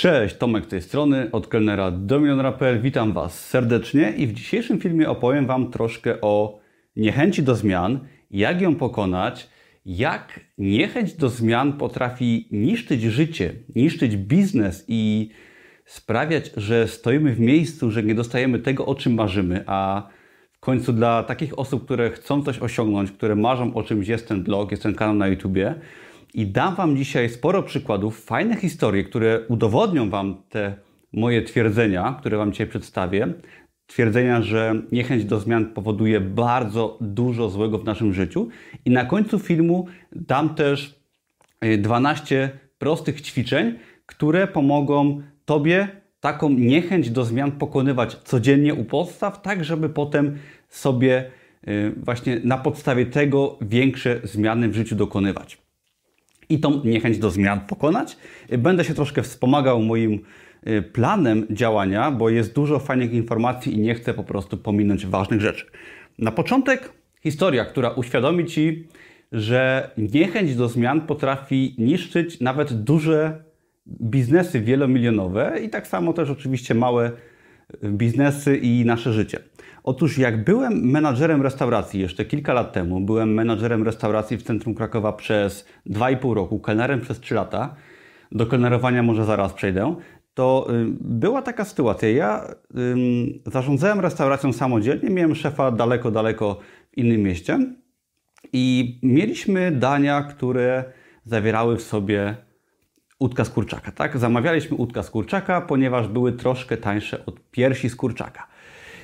Cześć, Tomek tej strony, od kelnera do milionera.pl. Witam Was serdecznie i w dzisiejszym filmie opowiem Wam troszkę o niechęci do zmian, jak ją pokonać, jak niechęć do zmian potrafi niszczyć życie, niszczyć biznes i sprawiać, że stoimy w miejscu, że nie dostajemy tego, o czym marzymy, a w końcu dla takich osób, które chcą coś osiągnąć, które marzą o czymś, jest ten blog, jest ten kanał na YouTubie, i dam Wam dzisiaj sporo przykładów, fajne historii, które udowodnią Wam te moje twierdzenia, które Wam dzisiaj przedstawię. Twierdzenia, że niechęć do zmian powoduje bardzo dużo złego w naszym życiu. I na końcu filmu dam też 12 e, prostych ćwiczeń, które pomogą Tobie taką niechęć do zmian pokonywać codziennie u podstaw, tak żeby potem sobie e, właśnie na podstawie tego większe zmiany w życiu dokonywać i tą niechęć do zmian pokonać. Będę się troszkę wspomagał moim y, planem działania, bo jest dużo fajnych informacji i nie chcę po prostu pominąć ważnych rzeczy. Na początek historia, która uświadomi Ci, że niechęć do zmian potrafi niszczyć nawet duże biznesy wielomilionowe i tak samo też oczywiście małe biznesy i nasze życie. Otóż jak byłem menadżerem restauracji jeszcze kilka lat temu, byłem menadżerem restauracji w centrum Krakowa przez 2,5 roku, kelnerem przez 3 lata, do kelnerowania może zaraz przejdę, to y, była taka sytuacja. Ja y, zarządzałem restauracją samodzielnie, miałem szefa daleko, daleko w innym mieście i mieliśmy dania, które zawierały w sobie udka z kurczaka. Tak? Zamawialiśmy udka z kurczaka, ponieważ były troszkę tańsze od piersi z kurczaka.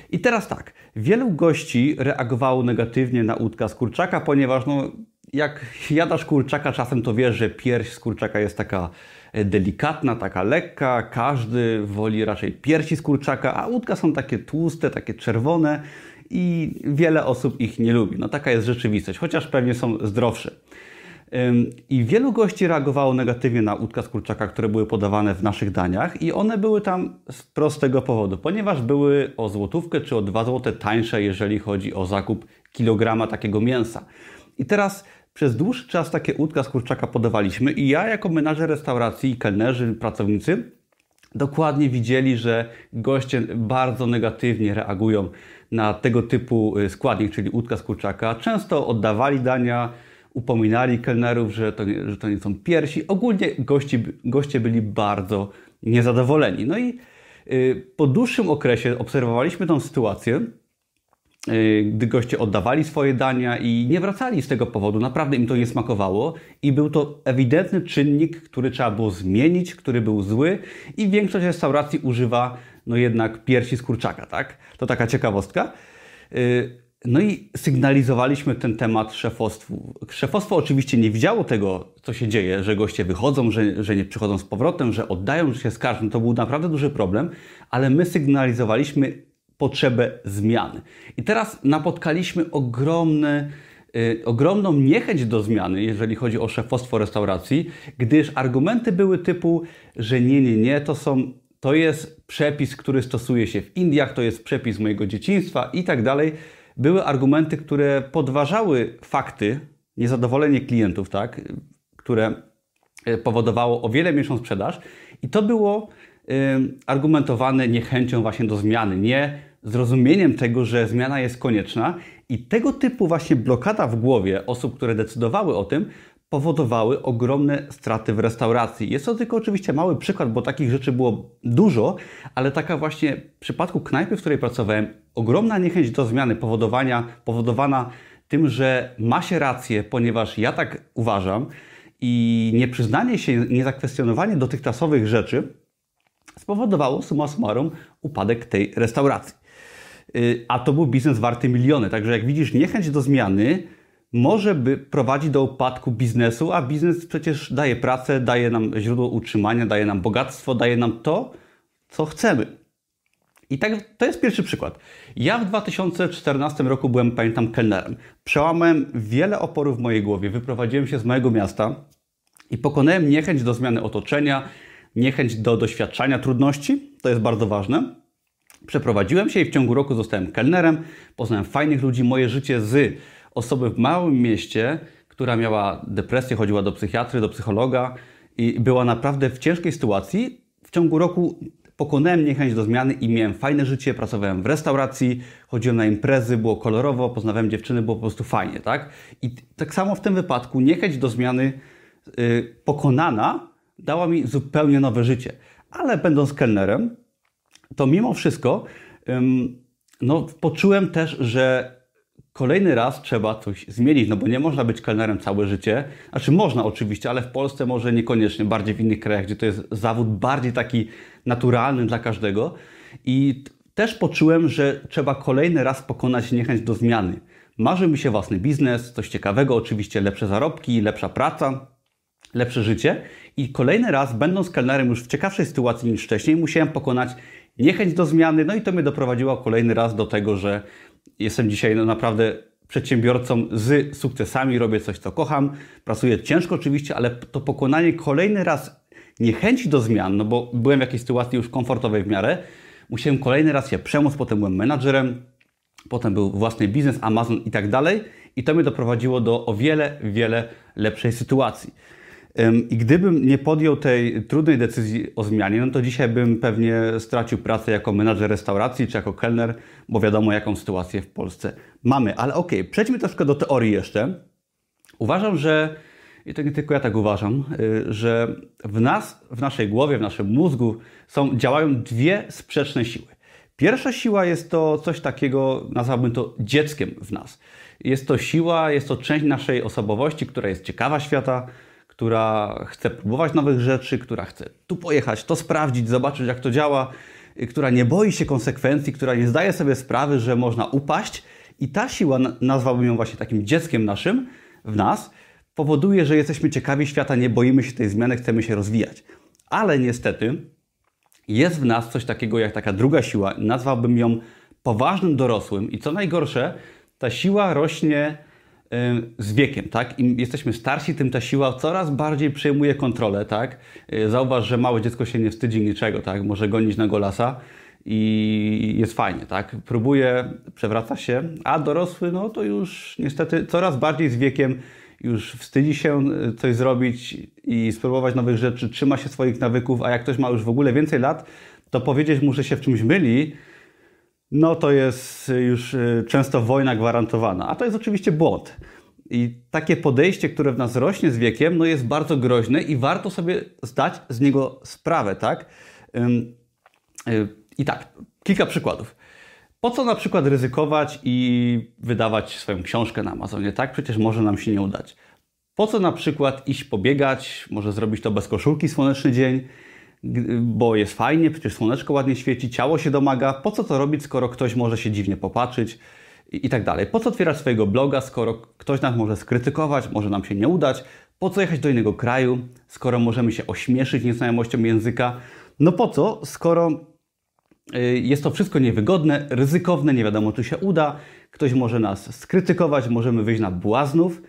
I teraz tak, wielu gości reagowało negatywnie na udka z kurczaka, ponieważ no, jak jadasz kurczaka czasem, to wiesz, że pierś z kurczaka jest taka e, delikatna, taka lekka, każdy woli raczej piersi z kurczaka, a udka są takie tłuste, takie czerwone i wiele osób ich nie lubi. No taka jest rzeczywistość, chociaż pewnie są zdrowsze. I wielu gości reagowało negatywnie na udka z kurczaka, które były podawane w naszych daniach i one były tam z prostego powodu, ponieważ były o złotówkę czy o dwa złote tańsze, jeżeli chodzi o zakup kilograma takiego mięsa. I teraz przez dłuższy czas takie udka z kurczaka podawaliśmy i ja jako menadżer restauracji, kelnerzy, pracownicy dokładnie widzieli, że goście bardzo negatywnie reagują na tego typu y, składnik, czyli udka z kurczaka. Często oddawali dania, upominali kelnerów, że to że to nie są piersi. Ogólnie gości, goście byli bardzo niezadowoleni. No i y, po dłuższym okresie obserwowaliśmy tą sytuację, y, gdy goście oddawali swoje dania i nie wracali z tego powodu, naprawdę im to nie smakowało i był to ewidentny czynnik, który trzeba było zmienić, który był zły i większość restauracji używa no jednak piersi z kurczaka, tak? To taka ciekawostka. No i sygnalizowaliśmy ten temat szefostwu. Szefostwo oczywiście nie widziało tego, co się dzieje, że goście wychodzą, że, że nie przychodzą z powrotem, że oddają, że się skarżą. To był naprawdę duży problem, ale my sygnalizowaliśmy potrzebę zmiany. I teraz napotkaliśmy ogromny, yy, ogromną niechęć do zmiany, jeżeli chodzi o szefostwo restauracji, gdyż argumenty były typu, że nie, nie, nie, to są to jest przepis, który stosuje się w Indiach, to jest przepis mojego dzieciństwa i tak dalej były argumenty, które podważały fakty, niezadowolenie klientów, tak, które e, powodowało o wiele mniejszą sprzedaż. I to było y, argumentowane niechęcią właśnie do zmiany, nie zrozumieniem tego, że zmiana jest konieczna. I tego typu właśnie blokada w głowie osób, które decydowały o tym, powodowały ogromne straty w restauracji. Jest to tylko oczywiście mały przykład, bo takich rzeczy było dużo, ale taka właśnie w przypadku knajpy, w której pracowałem, ogromna niechęć do zmiany powodowania, powodowana tym, że ma się rację, ponieważ ja tak uważam i nieprzyznanie się, niezakwestionowanie dotychczasowych rzeczy spowodowało summa summarum upadek tej restauracji. Y, a to był biznes warty miliony, także jak widzisz niechęć do zmiany może by prowadzić do upadku biznesu, a biznes przecież daje pracę, daje nam źródło utrzymania, daje nam bogactwo, daje nam to, co chcemy. I tak, to jest pierwszy przykład. Ja w 2014 roku byłem, pamiętam, kelnerem. Przełamałem wiele oporów w mojej głowie, wyprowadziłem się z mojego miasta i pokonałem niechęć do zmiany otoczenia, niechęć do doświadczania trudności, to jest bardzo ważne. Przeprowadziłem się i w ciągu roku zostałem kelnerem, poznałem fajnych ludzi, moje życie z osoby w małym mieście, która miała depresję, chodziła do psychiatry, do psychologa i była naprawdę w ciężkiej sytuacji, w ciągu roku pokonałem niechęć do zmiany i miałem fajne życie, pracowałem w restauracji, chodziłem na imprezy, było kolorowo, poznawałem dziewczyny, było po prostu fajnie, tak? I tak samo w tym wypadku niechęć do zmiany yy, pokonana dała mi zupełnie nowe życie. Ale będąc kelnerem, to mimo wszystko yy, no, poczułem też, że kolejny raz trzeba coś zmienić, no bo nie można być kelnerem całe życie. Znaczy można oczywiście, ale w Polsce może niekoniecznie, bardziej w innych krajach, gdzie to jest zawód bardziej taki naturalny dla każdego. I też poczułem, że trzeba kolejny raz pokonać niechęć do zmiany. Marzy mi się własny biznes, coś ciekawego, oczywiście lepsze zarobki, lepsza praca, lepsze życie. I kolejny raz, będąc kelnerem już w ciekawszej sytuacji niż wcześniej, musiałem pokonać niechęć do zmiany, no i to mnie doprowadziło kolejny raz do tego, że jestem dzisiaj no naprawdę przedsiębiorcą z sukcesami, robię coś, co kocham, pracuję ciężko oczywiście, ale to pokonanie kolejny raz niechęci do zmian, no bo byłem w jakiejś sytuacji już komfortowej w miarę, musiałem kolejny raz się przemóc, potem byłem menadżerem, potem był własny biznes, Amazon i tak dalej i to mnie doprowadziło do o wiele, wiele lepszej sytuacji. I gdybym nie podjął tej trudnej decyzji o zmianie, no to dzisiaj bym pewnie stracił pracę jako menadżer restauracji czy jako kelner, bo wiadomo, jaką sytuację w Polsce mamy. Ale okej, okay, przejdźmy troszkę do teorii jeszcze. Uważam, że, i to nie tylko ja tak uważam, y, że w nas, w naszej głowie, w naszym mózgu są, działają dwie sprzeczne siły. Pierwsza siła jest to coś takiego, nazwałbym to dzieckiem w nas. Jest to siła, jest to część naszej osobowości, która jest ciekawa świata, która chce próbować nowych rzeczy, która chce tu pojechać, to sprawdzić, zobaczyć jak to działa, y, która nie boi się konsekwencji, która nie zdaje sobie sprawy, że można upaść. I ta siła, nazwałbym ją właśnie takim dzieckiem naszym w nas, powoduje, że jesteśmy ciekawi świata, nie boimy się tej zmiany, chcemy się rozwijać. Ale niestety jest w nas coś takiego jak taka druga siła, nazwałbym ją poważnym dorosłym i co najgorsze, ta siła rośnie z wiekiem, tak? Im jesteśmy starsi, tym ta siła coraz bardziej przejmuje kontrolę, tak? Y, zauważ, że małe dziecko się nie wstydzi niczego, tak? Może gonić na golasa i jest fajnie, tak? Próbuje, przewraca się, a dorosły, no to już niestety coraz bardziej z wiekiem już wstydzi się y, coś zrobić i spróbować nowych rzeczy, trzyma się swoich nawyków, a jak ktoś ma już w ogóle więcej lat, to powiedzieć mu, że się w czymś myli, no to jest już y, często wojna gwarantowana. A to jest oczywiście błąd. I takie podejście, które w nas rośnie z wiekiem, no jest bardzo groźne i warto sobie zdać z niego sprawę, tak? Y, I tak, kilka przykładów. Po co na przykład ryzykować i wydawać swoją książkę na Amazonie, tak? Przecież może nam się nie udać. Po co na przykład iść pobiegać, może zrobić to bez koszulki słoneczny dzień, bo jest fajnie, przecież słoneczko ładnie świeci, ciało się domaga. Po co to robić, skoro ktoś może się dziwnie popatrzeć i, i tak dalej? Po co otwierać swojego bloga, skoro ktoś nas może skrytykować, może nam się nie udać? Po co jechać do innego kraju, skoro możemy się ośmieszyć nieznajomością języka? No po co, skoro y, jest to wszystko niewygodne, ryzykowne, nie wiadomo czy się uda, ktoś może nas skrytykować, możemy wyjść na błaznów.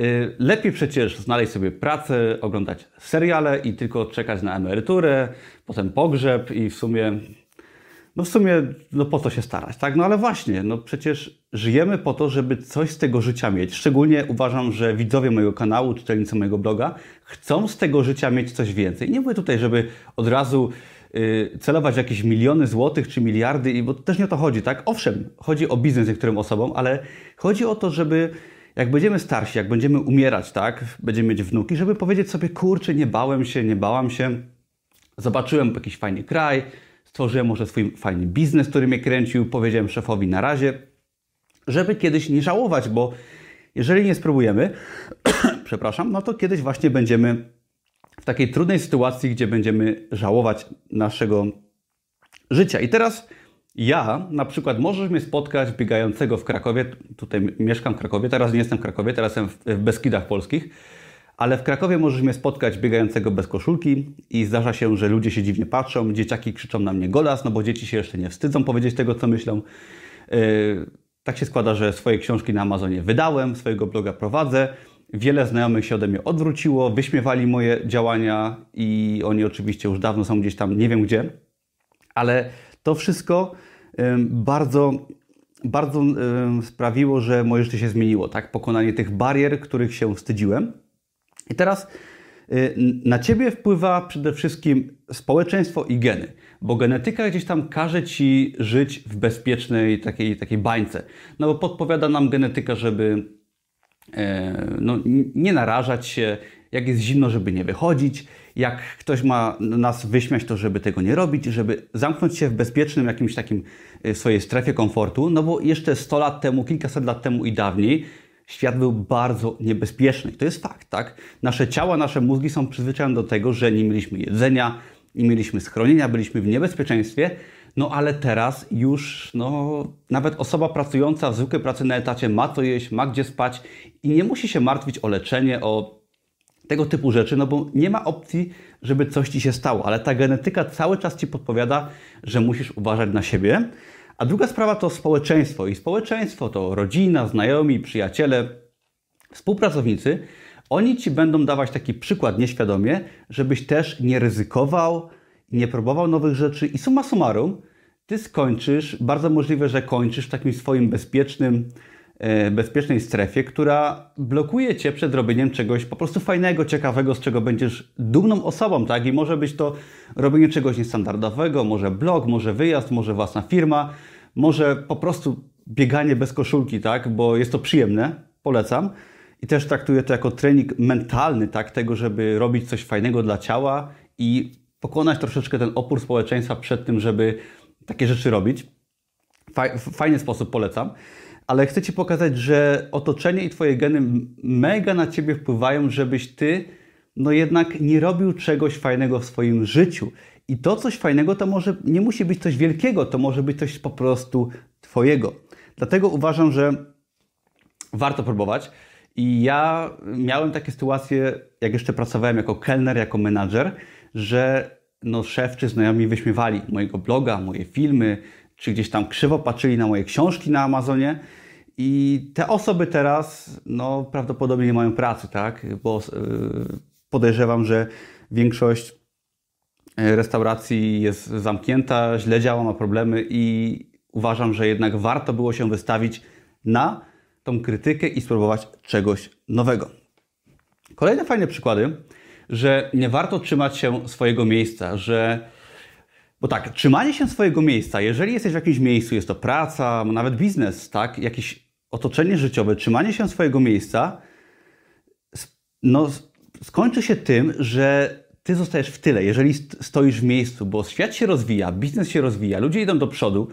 Y, lepiej przecież znaleźć sobie pracę, oglądać seriale i tylko czekać na emeryturę, potem pogrzeb i w sumie, no w sumie, no po co się starać, tak? No ale właśnie, no przecież żyjemy po to, żeby coś z tego życia mieć. Szczególnie uważam, że widzowie mojego kanału, czytelnicy mojego bloga chcą z tego życia mieć coś więcej. Nie mówię tutaj, żeby od razu y, celować jakieś miliony złotych czy miliardy, bo też nie o to chodzi, tak? Owszem, chodzi o biznes niektórym osobom, ale chodzi o to, żeby jak będziemy starsi, jak będziemy umierać, tak, będziemy mieć wnuki, żeby powiedzieć sobie, kurczę, nie bałem się, nie bałam się, zobaczyłem jakiś fajny kraj, stworzyłem może swój fajny biznes, który mnie kręcił, powiedziałem szefowi na razie, żeby kiedyś nie żałować, bo jeżeli nie spróbujemy, przepraszam, no to kiedyś właśnie będziemy w takiej trudnej sytuacji, gdzie będziemy żałować naszego życia. I teraz ja na przykład możesz mnie spotkać biegającego w Krakowie, tutaj mieszkam w Krakowie, teraz nie jestem w Krakowie, teraz jestem w Beskidach Polskich, ale w Krakowie możesz mnie spotkać biegającego bez koszulki i zdarza się, że ludzie się dziwnie patrzą, dzieciaki krzyczą na mnie golas, no bo dzieci się jeszcze nie wstydzą powiedzieć tego, co myślą. Yy, tak się składa, że swoje książki na Amazonie wydałem, swojego bloga prowadzę. Wiele znajomych się ode mnie odwróciło, wyśmiewali moje działania i oni oczywiście już dawno są gdzieś tam, nie wiem gdzie, ale to wszystko bardzo, bardzo sprawiło, że moje życie się zmieniło, tak? Pokonanie tych barier, których się wstydziłem. I teraz Y, na ciebie wpływa przede wszystkim społeczeństwo i geny, bo genetyka gdzieś tam każe ci żyć w bezpiecznej takiej, takiej bańce. No bo podpowiada nam genetyka, żeby e, no, nie narażać się, jak jest zimno, żeby nie wychodzić, jak ktoś ma nas wyśmiać, to żeby tego nie robić, żeby zamknąć się w bezpiecznym jakimś takim e, swojej strefie komfortu, no bo jeszcze 100 lat temu, kilkaset lat temu i dawniej świat był bardzo niebezpieczny. To jest fakt, tak? Nasze ciała, nasze mózgi są przyzwyczajone do tego, że nie mieliśmy jedzenia, nie mieliśmy schronienia, byliśmy w niebezpieczeństwie, no ale teraz już no, nawet osoba pracująca w zwykłej pracy na etacie ma co jeść, ma gdzie spać i nie musi się martwić o leczenie, o tego typu rzeczy, no bo nie ma opcji, żeby coś Ci się stało, ale ta genetyka cały czas Ci podpowiada, że musisz uważać na siebie. A druga sprawa to społeczeństwo. I społeczeństwo to rodzina, znajomi, przyjaciele, współpracownicy. Oni ci będą dawać taki przykład nieświadomie, żebyś też nie ryzykował, nie próbował nowych rzeczy i summa summarum, ty skończysz, bardzo możliwe, że kończysz w takim swoim bezpiecznym, bezpiecznej strefie, która blokuje cię przed robieniem czegoś po prostu fajnego, ciekawego, z czego będziesz dumną osobą, tak? I może być to robienie czegoś niestandardowego, może blog, może wyjazd, może własna firma, może po prostu bieganie bez koszulki, tak? Bo jest to przyjemne, polecam. I też traktuję to jako trening mentalny, tak? Tego, żeby robić coś fajnego dla ciała i pokonać troszeczkę ten opór społeczeństwa przed tym, żeby takie rzeczy robić. Fajny sposób polecam. Ale chcę Ci pokazać, że otoczenie i Twoje geny mega na Ciebie wpływają, żebyś Ty no jednak nie robił czegoś fajnego w swoim życiu. I to coś fajnego to może nie musi być coś wielkiego, to może być coś po prostu Twojego. Dlatego uważam, że warto próbować. I ja miałem takie sytuacje, jak jeszcze pracowałem jako kelner, jako menadżer, że no, szef czy znajomi wyśmiewali mojego bloga, moje filmy, czy gdzieś tam krzywo patrzyli na moje książki na Amazonie. I te osoby teraz no, prawdopodobnie nie mają pracy, tak? Bo yy, podejrzewam, że większość e, restauracji jest zamknięta, źle działa, ma problemy i uważam, że jednak warto było się wystawić na tą krytykę i spróbować czegoś nowego. Kolejne fajne przykłady, że nie warto trzymać się swojego miejsca, że bo tak, trzymanie się swojego miejsca, jeżeli jesteś w jakimś miejscu, jest to praca, nawet biznes, tak, jakieś otoczenie życiowe, trzymanie się swojego miejsca, no, skończy się tym, że ty zostajesz w tyle, jeżeli stoisz w miejscu, bo świat się rozwija, biznes się rozwija, ludzie idą do przodu,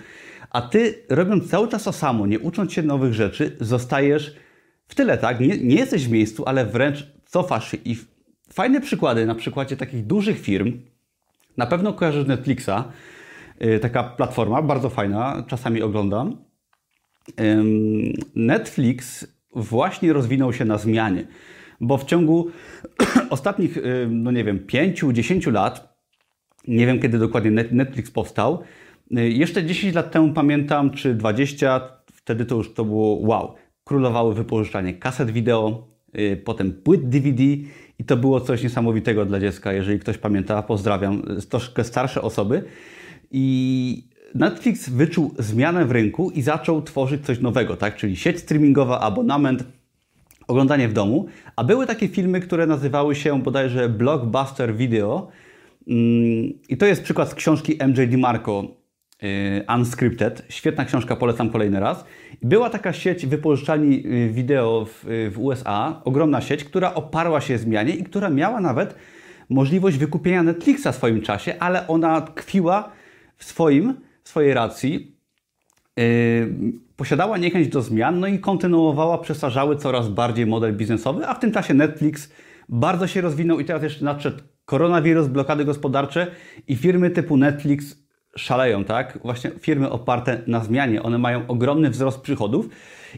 a ty robiąc cały czas to samo, nie ucząc się nowych rzeczy, zostajesz w tyle, tak? Nie, nie jesteś w miejscu, ale wręcz cofasz się. I fajne przykłady na przykładzie takich dużych firm, na pewno kojarzysz Netflixa, yy, taka platforma, bardzo fajna, czasami oglądam. Netflix właśnie rozwinął się na zmianie bo w ciągu ostatnich, y, no nie wiem, 5-10 lat, nie wiem kiedy dokładnie Netflix powstał, y, jeszcze 10 lat temu pamiętam, czy 20, wtedy to już to było wow. Królowało wypożyczanie kaset wideo, y, potem płyt DVD i to było coś niesamowitego dla dziecka. Jeżeli ktoś pamięta, pozdrawiam, troszkę starsze osoby. I Netflix wyczuł zmianę w rynku i zaczął tworzyć coś nowego, tak? Czyli sieć streamingowa, abonament, oglądanie w domu, a były takie filmy, które nazywały się bodajże Blockbuster Video mm, i to jest przykład z książki MJ DiMarco Unscripted. Świetna książka, polecam kolejny raz. Była taka sieć wypożyczalni y, wideo w, y, w USA, ogromna sieć, która oparła się zmianie i która miała nawet możliwość wykupienia Netflixa w swoim czasie, ale ona tkwiła w swoim, w swojej racji Yy, posiadała niechęć do zmian, no i kontynuowała przestarzały coraz bardziej model biznesowy, a w tym czasie Netflix bardzo się rozwinął i teraz jeszcze nadszedł koronawirus, blokady gospodarcze i firmy typu Netflix szaleją, tak? Właśnie firmy oparte na zmianie, one mają ogromny wzrost przychodów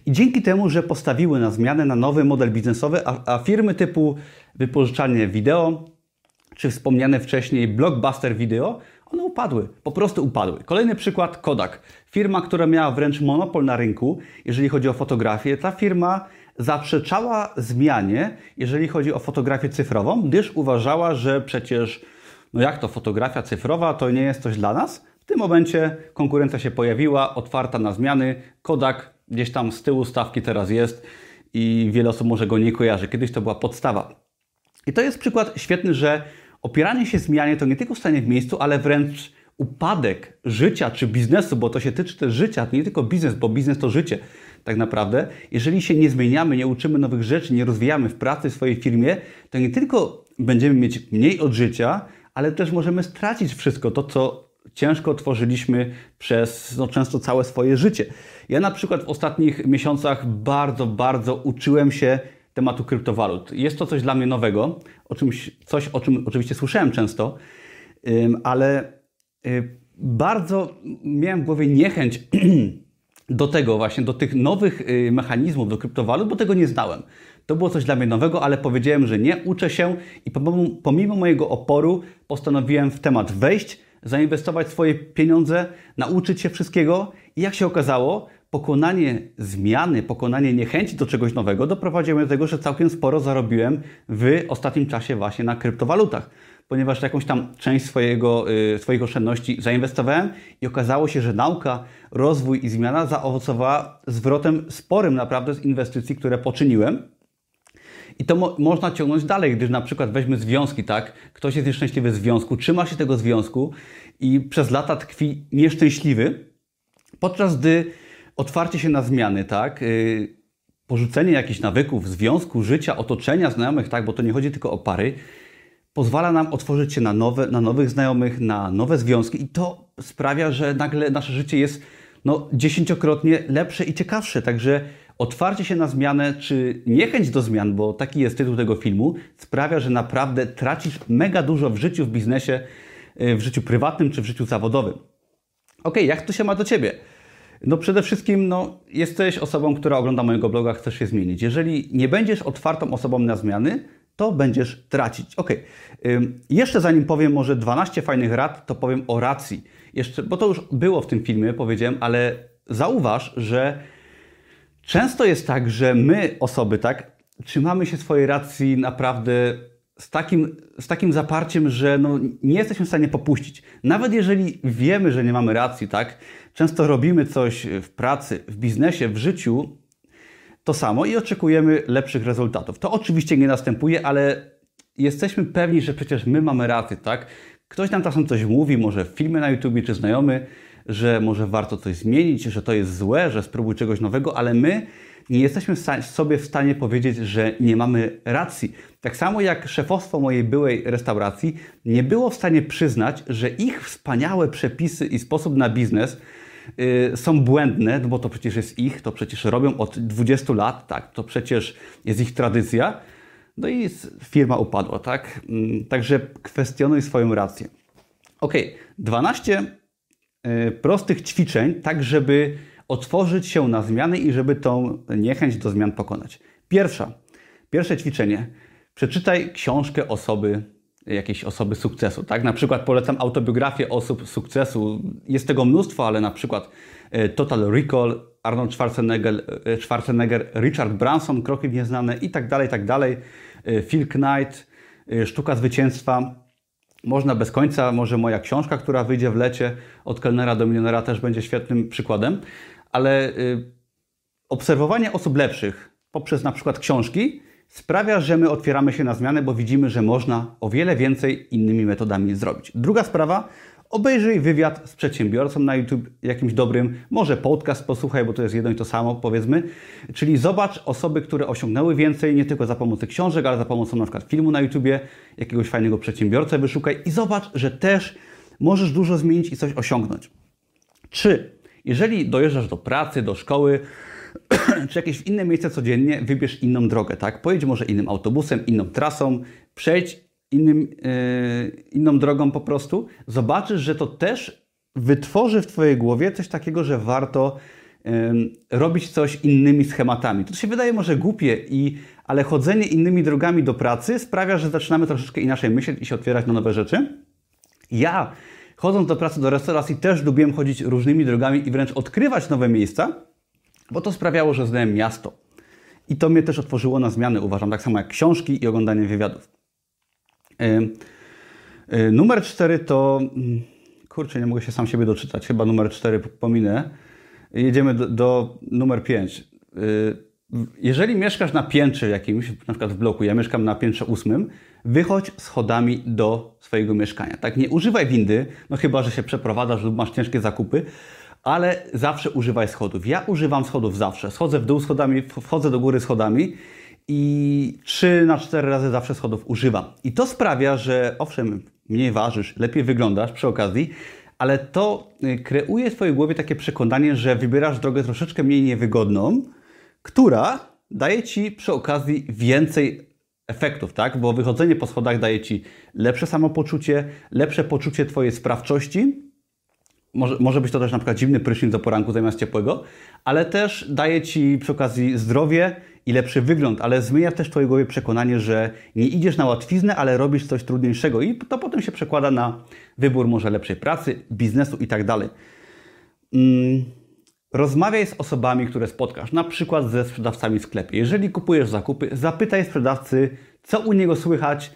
i dzięki temu, że postawiły na zmianę, na nowy model biznesowy, a, a firmy typu wypożyczalnie wideo, czy wspomniane wcześniej blockbuster video, one upadły, po prostu upadły. Kolejny przykład Kodak. Firma, która miała wręcz monopol na rynku, jeżeli chodzi o fotografię, ta firma zaprzeczała zmianie, jeżeli chodzi o fotografię cyfrową, gdyż uważała, że przecież, no jak to fotografia cyfrowa, to nie jest coś dla nas. W tym momencie konkurencja się pojawiła, otwarta na zmiany. Kodak gdzieś tam z tyłu stawki teraz jest i wiele osób może go nie kojarzy. Kiedyś to była podstawa. I to jest przykład świetny, że opieranie się zmianie to nie tylko stanie w miejscu, ale wręcz upadek życia czy biznesu, bo to się tyczy też życia, to nie tylko biznes, bo biznes to życie tak naprawdę. Jeżeli się nie zmieniamy, nie uczymy nowych rzeczy, nie rozwijamy w pracy, w swojej firmie, to nie tylko będziemy mieć mniej od życia, ale też możemy stracić wszystko to, co ciężko tworzyliśmy przez no, często całe swoje życie. Ja na przykład w ostatnich miesiącach bardzo, bardzo uczyłem się tematu kryptowalut. Jest to coś dla mnie nowego, o czymś, coś o czym oczywiście słyszałem często, ale y, bardzo miałem w głowie niechęć do tego właśnie, do tych nowych y, mechanizmów, do kryptowalut, bo tego nie znałem. To było coś dla mnie nowego, ale powiedziałem, że nie, uczę się i pomimo mojego oporu postanowiłem w temat wejść, zainwestować swoje pieniądze, nauczyć się wszystkiego i jak się okazało, pokonanie zmiany, pokonanie niechęci do czegoś nowego doprowadziło do tego, że całkiem sporo zarobiłem w ostatnim czasie właśnie na kryptowalutach ponieważ jakąś tam część swojego, y, swoich oszczędności zainwestowałem i okazało się, że nauka, rozwój i zmiana zaowocowała zwrotem sporym naprawdę z inwestycji, które poczyniłem. I to mo można ciągnąć dalej, gdyż na przykład weźmy związki, tak? Ktoś jest nieszczęśliwy w związku, trzyma się tego związku i przez lata tkwi nieszczęśliwy, podczas gdy otwarcie się na zmiany, tak? Yy, porzucenie jakichś nawyków, związku, życia, otoczenia, znajomych, tak? Bo to nie chodzi tylko o pary, pozwala nam otworzyć się na, nowe, na nowych znajomych, na nowe związki i to sprawia, że nagle nasze życie jest no, dziesięciokrotnie lepsze i ciekawsze. Także otwarcie się na zmianę, czy niechęć do zmian, bo taki jest tytuł tego filmu, sprawia, że naprawdę tracisz mega dużo w życiu, w biznesie, y, w życiu prywatnym czy w życiu zawodowym. Ok, jak to się ma do Ciebie? No przede wszystkim no, jesteś osobą, która ogląda mojego bloga, chcesz się zmienić. Jeżeli nie będziesz otwartą osobą na zmiany, to będziesz tracić. Ok. Jeszcze zanim powiem może 12 fajnych rad, to powiem o racji. Jeszcze, bo to już było w tym filmie, powiedziałem, ale zauważ, że często jest tak, że my, osoby, tak, trzymamy się swojej racji naprawdę z takim, z takim zaparciem, że no, nie jesteśmy w stanie popuścić. Nawet jeżeli wiemy, że nie mamy racji, tak, często robimy coś w pracy, w biznesie, w życiu, to samo i oczekujemy lepszych rezultatów. To oczywiście nie następuje, ale jesteśmy pewni, że przecież my mamy rację, tak? Ktoś nam czasem coś mówi, może w filmie na YouTube czy znajomy, że może warto coś zmienić, że to jest złe, że spróbuj czegoś nowego, ale my nie jesteśmy sobie w stanie powiedzieć, że nie mamy racji. Tak samo jak szefostwo mojej byłej restauracji nie było w stanie przyznać, że ich wspaniałe przepisy i sposób na biznes są błędne, no bo to przecież jest ich, to przecież robią od 20 lat, tak, to przecież jest ich tradycja. No i firma upadła, tak? Mm, także kwestionuj swoją rację. Ok, 12 y, prostych ćwiczeń, tak żeby otworzyć się na zmiany i żeby tą niechęć do zmian pokonać. Pierwsza, pierwsze ćwiczenie. Przeczytaj książkę osoby jakiejś osoby sukcesu. Tak? Na przykład polecam autobiografię osób sukcesu. Jest tego mnóstwo, ale na przykład e, Total Recall, Arnold Schwarzenegger, e, Schwarzenegger Richard Branson, Kroki Nieznane i tak dalej, tak dalej. E, Phil Knight, Sztuka Zwycięstwa. Można bez końca, może moja książka, która wyjdzie w lecie od kelnera do milionera też będzie świetnym przykładem, ale obserwowanie osób lepszych poprzez na przykład książki sprawia, że my otwieramy się na zmianę, bo widzimy, że można o wiele więcej innymi metodami zrobić. Druga sprawa, obejrzyj wywiad z przedsiębiorcą na YouTube jakimś dobrym, może podcast posłuchaj, bo to jest jedno i to samo, powiedzmy. Czyli zobacz osoby, które osiągnęły więcej, nie tylko za pomocą książek, ale za pomocą na przykład filmu na YouTubie, jakiegoś fajnego przedsiębiorcę wyszukaj i zobacz, że też możesz dużo zmienić i coś osiągnąć. Trzy. Jeżeli dojeżdżasz do pracy, do szkoły, czy jakieś inne miejsce codziennie, wybierz inną drogę, tak? Pojedź może innym autobusem, inną trasą, przejdź innym, yy, inną drogą po prostu. Zobaczysz, że to też wytworzy w Twojej głowie coś takiego, że warto yy, robić coś innymi schematami. To się wydaje może głupie, i, ale chodzenie innymi drogami do pracy sprawia, że zaczynamy troszeczkę inaczej myśleć i się otwierać na nowe rzeczy. Ja chodząc do pracy, do restauracji też lubiłem chodzić różnymi drogami i wręcz odkrywać nowe miejsca, bo to sprawiało, że znałem miasto. I to mnie też otworzyło na zmiany, uważam, tak samo jak książki i oglądanie wywiadów. Yy, numer cztery to. Yy, kurczę, nie mogę się sam siebie doczytać. Chyba numer cztery pominę. Jedziemy do, do numer pięć. jeżeli mieszkasz na piętrze jakimś, na przykład w bloku, ja mieszkam na piętrze ósmym, wychodź schodami do swojego mieszkania. Tak, nie używaj windy, no chyba, że się przeprowadzasz lub masz ciężkie zakupy, ale zawsze używaj schodów. Ja używam schodów zawsze. Schodzę w dół schodami, wchodzę do góry schodami i 3 na 4 razy zawsze schodów używam. I to sprawia, że owszem, mniej ważysz, lepiej wyglądasz przy okazji, ale to y, kreuje w Twojej głowie takie przekonanie, że wybierasz drogę troszeczkę mniej niewygodną, która daje Ci przy okazji więcej efektów, tak? Bo wychodzenie po schodach daje Ci lepsze samopoczucie, lepsze poczucie Twojej sprawczości. Może, może być to też na przykład zimny prysznic do poranku zamiast ciepłego, ale też daje Ci przy okazji zdrowie i lepszy wygląd, ale zmienia też w Twojej głowie przekonanie, że nie idziesz na łatwiznę, ale robisz coś trudniejszego i to potem się przekłada na wybór może lepszej pracy, biznesu i tak dalej. Mm, rozmawiaj z osobami, które spotkasz, na przykład ze sprzedawcami w sklepie. Jeżeli kupujesz zakupy, zapytaj sprzedawcy, co u niego słychać,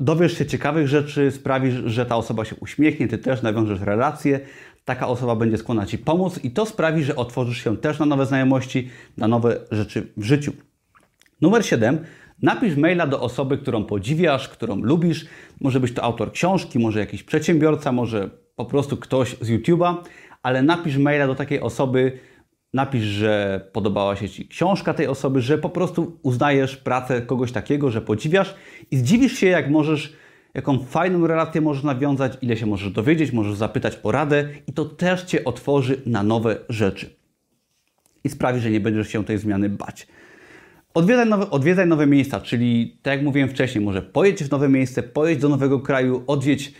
dowiesz się ciekawych rzeczy, sprawisz, że ta osoba się uśmiechnie, ty też nawiążesz relacje, taka osoba będzie skłonna Ci pomóc i to sprawi, że otworzysz się też na nowe znajomości, na nowe rzeczy w życiu. Numer 7. Napisz maila do osoby, którą podziwiasz, którą lubisz. Może być to autor książki, może jakiś przedsiębiorca, może po prostu ktoś z YouTube'a, ale napisz maila do takiej osoby, napisz, że podobała się Ci książka tej osoby, że po prostu uznajesz pracę kogoś takiego, że podziwiasz i zdziwisz się, jak możesz jaką fajną relację możesz nawiązać, ile się możesz dowiedzieć, możesz zapytać o radę i to też Cię otworzy na nowe rzeczy. I sprawi, że nie będziesz się tej zmiany bać. Odwiedzaj nowe, odwiedzaj nowe miejsca, czyli tak jak mówiłem wcześniej, może pojedź w nowe miejsce, pojedź do nowego kraju, odwiedź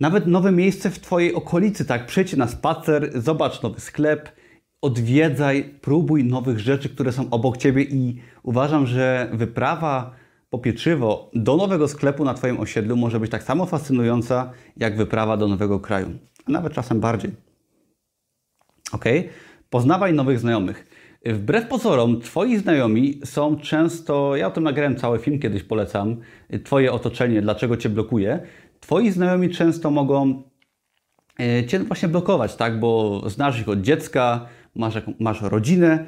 nawet nowe miejsce w Twojej okolicy, tak? Przejdź na spacer, zobacz nowy sklep, odwiedzaj, próbuj nowych rzeczy, które są obok Ciebie i uważam, że wyprawa po pieczywo do nowego sklepu na Twoim osiedlu może być tak samo fascynująca jak wyprawa do nowego kraju, a nawet czasem bardziej. Ok? Poznawaj nowych znajomych. Wbrew pozorom, Twoi znajomi są często, ja o tym nagrałem cały film, kiedyś polecam, Twoje otoczenie, dlaczego Cię blokuje. Twoi znajomi często mogą Cię właśnie blokować, tak? Bo znasz ich od dziecka, masz, masz rodzinę,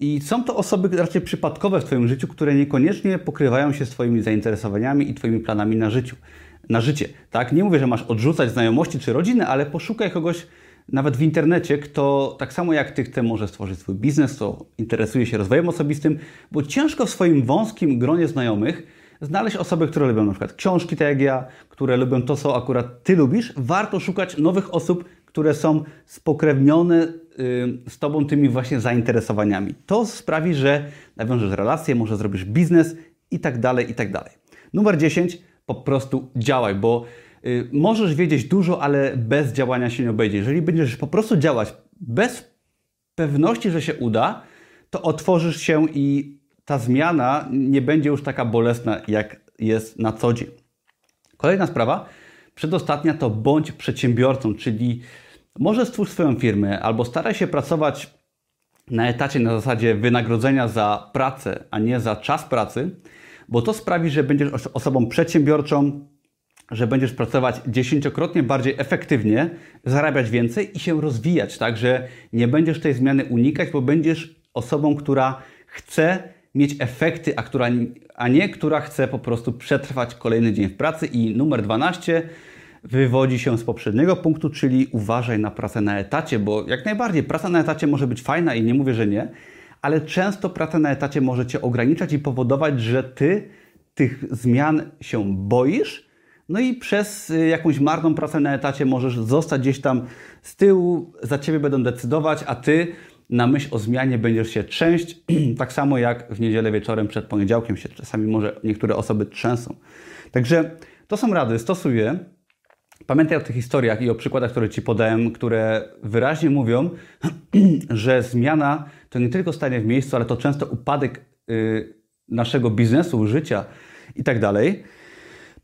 i są to osoby raczej przypadkowe w Twoim życiu, które niekoniecznie pokrywają się z Twoimi zainteresowaniami i Twoimi planami na, życiu, na życie. Tak? Nie mówię, że masz odrzucać znajomości czy rodziny, ale poszukaj kogoś nawet w internecie, kto tak samo jak Ty chce może stworzyć swój biznes, kto interesuje się rozwojem osobistym, bo ciężko w swoim wąskim gronie znajomych znaleźć osoby, które lubią na przykład książki, tak jak ja, które lubią to, co akurat Ty lubisz. Warto szukać nowych osób, które są spokrewnione z Tobą tymi właśnie zainteresowaniami. To sprawi, że nawiążesz relacje, może zrobisz biznes i tak dalej, i tak dalej. Numer 10. Po prostu działaj, bo y, możesz wiedzieć dużo, ale bez działania się nie obejdzie. Jeżeli będziesz po prostu działać bez pewności, że się uda, to otworzysz się i ta zmiana nie będzie już taka bolesna, jak jest na co dzień. Kolejna sprawa, przedostatnia to bądź przedsiębiorcą, czyli może stwórz swoją firmę albo staraj się pracować na etacie na zasadzie wynagrodzenia za pracę, a nie za czas pracy, bo to sprawi, że będziesz osobą przedsiębiorczą, że będziesz pracować dziesięciokrotnie bardziej efektywnie, zarabiać więcej i się rozwijać, tak, że nie będziesz tej zmiany unikać, bo będziesz osobą, która chce mieć efekty, a, która, a nie która chce po prostu przetrwać kolejny dzień w pracy. I numer 12 wywodzi się z poprzedniego punktu, czyli uważaj na pracę na etacie, bo jak najbardziej praca na etacie może być fajna i nie mówię, że nie, ale często praca na etacie może Cię ograniczać i powodować, że Ty tych zmian się boisz, no i przez y, jakąś marną pracę na etacie możesz zostać gdzieś tam z tyłu, za Ciebie będą decydować, a Ty na myśl o zmianie będziesz się trzęść, tak samo jak w niedzielę wieczorem przed poniedziałkiem się czasami może niektóre osoby trzęsą. Także to są rady, stosuję. Pamiętaj o tych historiach i o przykładach, które Ci podałem, które wyraźnie mówią, że zmiana to nie tylko stanie w miejscu, ale to często upadek y, naszego biznesu, życia i tak dalej.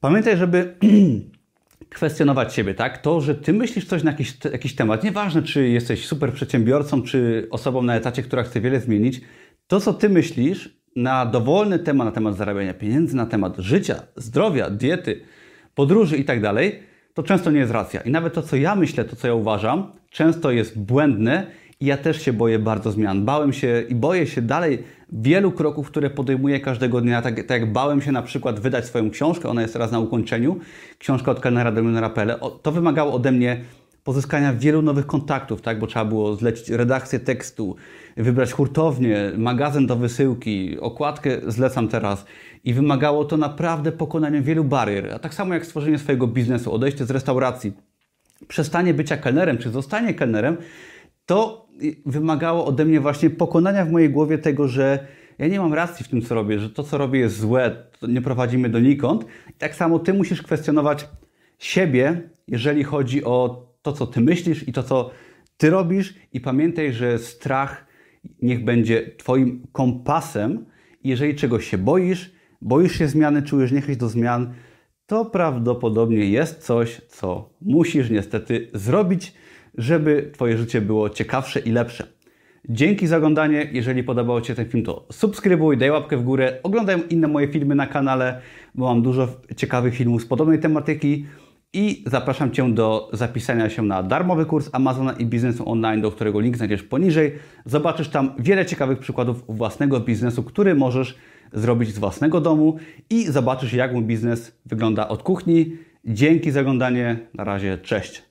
Pamiętaj, żeby kwestionować siebie, tak? To, że Ty myślisz coś na jakiś, jakiś temat, nieważne czy jesteś super przedsiębiorcą, czy osobą na etacie, która chce wiele zmienić, to, co Ty myślisz na dowolny temat, na temat zarabiania pieniędzy, na temat życia, zdrowia, diety, podróży i tak dalej, to często nie jest racja. I nawet to, co ja myślę, to, co ja uważam, często jest błędne i ja też się boję bardzo zmian. Bałem się i boję się dalej wielu kroków, które podejmuję każdego dnia. Tak, tak jak bałem się na przykład wydać swoją książkę, ona jest teraz na ukończeniu, książka od kelnera do PL. To wymagało ode mnie pozyskania wielu nowych kontaktów, tak? bo trzeba było zlecić redakcję tekstu, wybrać hurtownię, magazyn do wysyłki, okładkę zlecam teraz i wymagało to naprawdę pokonania wielu barier. A tak samo jak stworzenie swojego biznesu, odejście z restauracji, przestanie bycia kelnerem czy zostanie kelnerem, to wymagało ode mnie właśnie pokonania w mojej głowie tego, że ja nie mam racji w tym, co robię, że to, co robię jest złe, to nie prowadzimy donikąd. I tak samo ty musisz kwestionować siebie, jeżeli chodzi o to, co ty myślisz i to, co ty robisz. I pamiętaj, że strach niech będzie twoim kompasem. Jeżeli czegoś się boisz, boisz się zmiany, czujesz niechęć do zmian, to prawdopodobnie jest coś, co musisz niestety zrobić, żeby Twoje życie było ciekawsze i lepsze. Dzięki za oglądanie. Jeżeli podobał Ci się ten film, to subskrybuj, daj łapkę w górę, oglądaj inne moje filmy na kanale, bo mam dużo ciekawych filmów z podobnej tematyki i zapraszam Cię do zapisania się na darmowy kurs Amazona i biznesu online, do którego link znajdziesz poniżej. Zobaczysz tam wiele ciekawych przykładów własnego biznesu, który możesz zrobić z własnego domu i zobaczysz, jak mój biznes wygląda od kuchni. Dzięki za oglądanie. Na razie, cześć.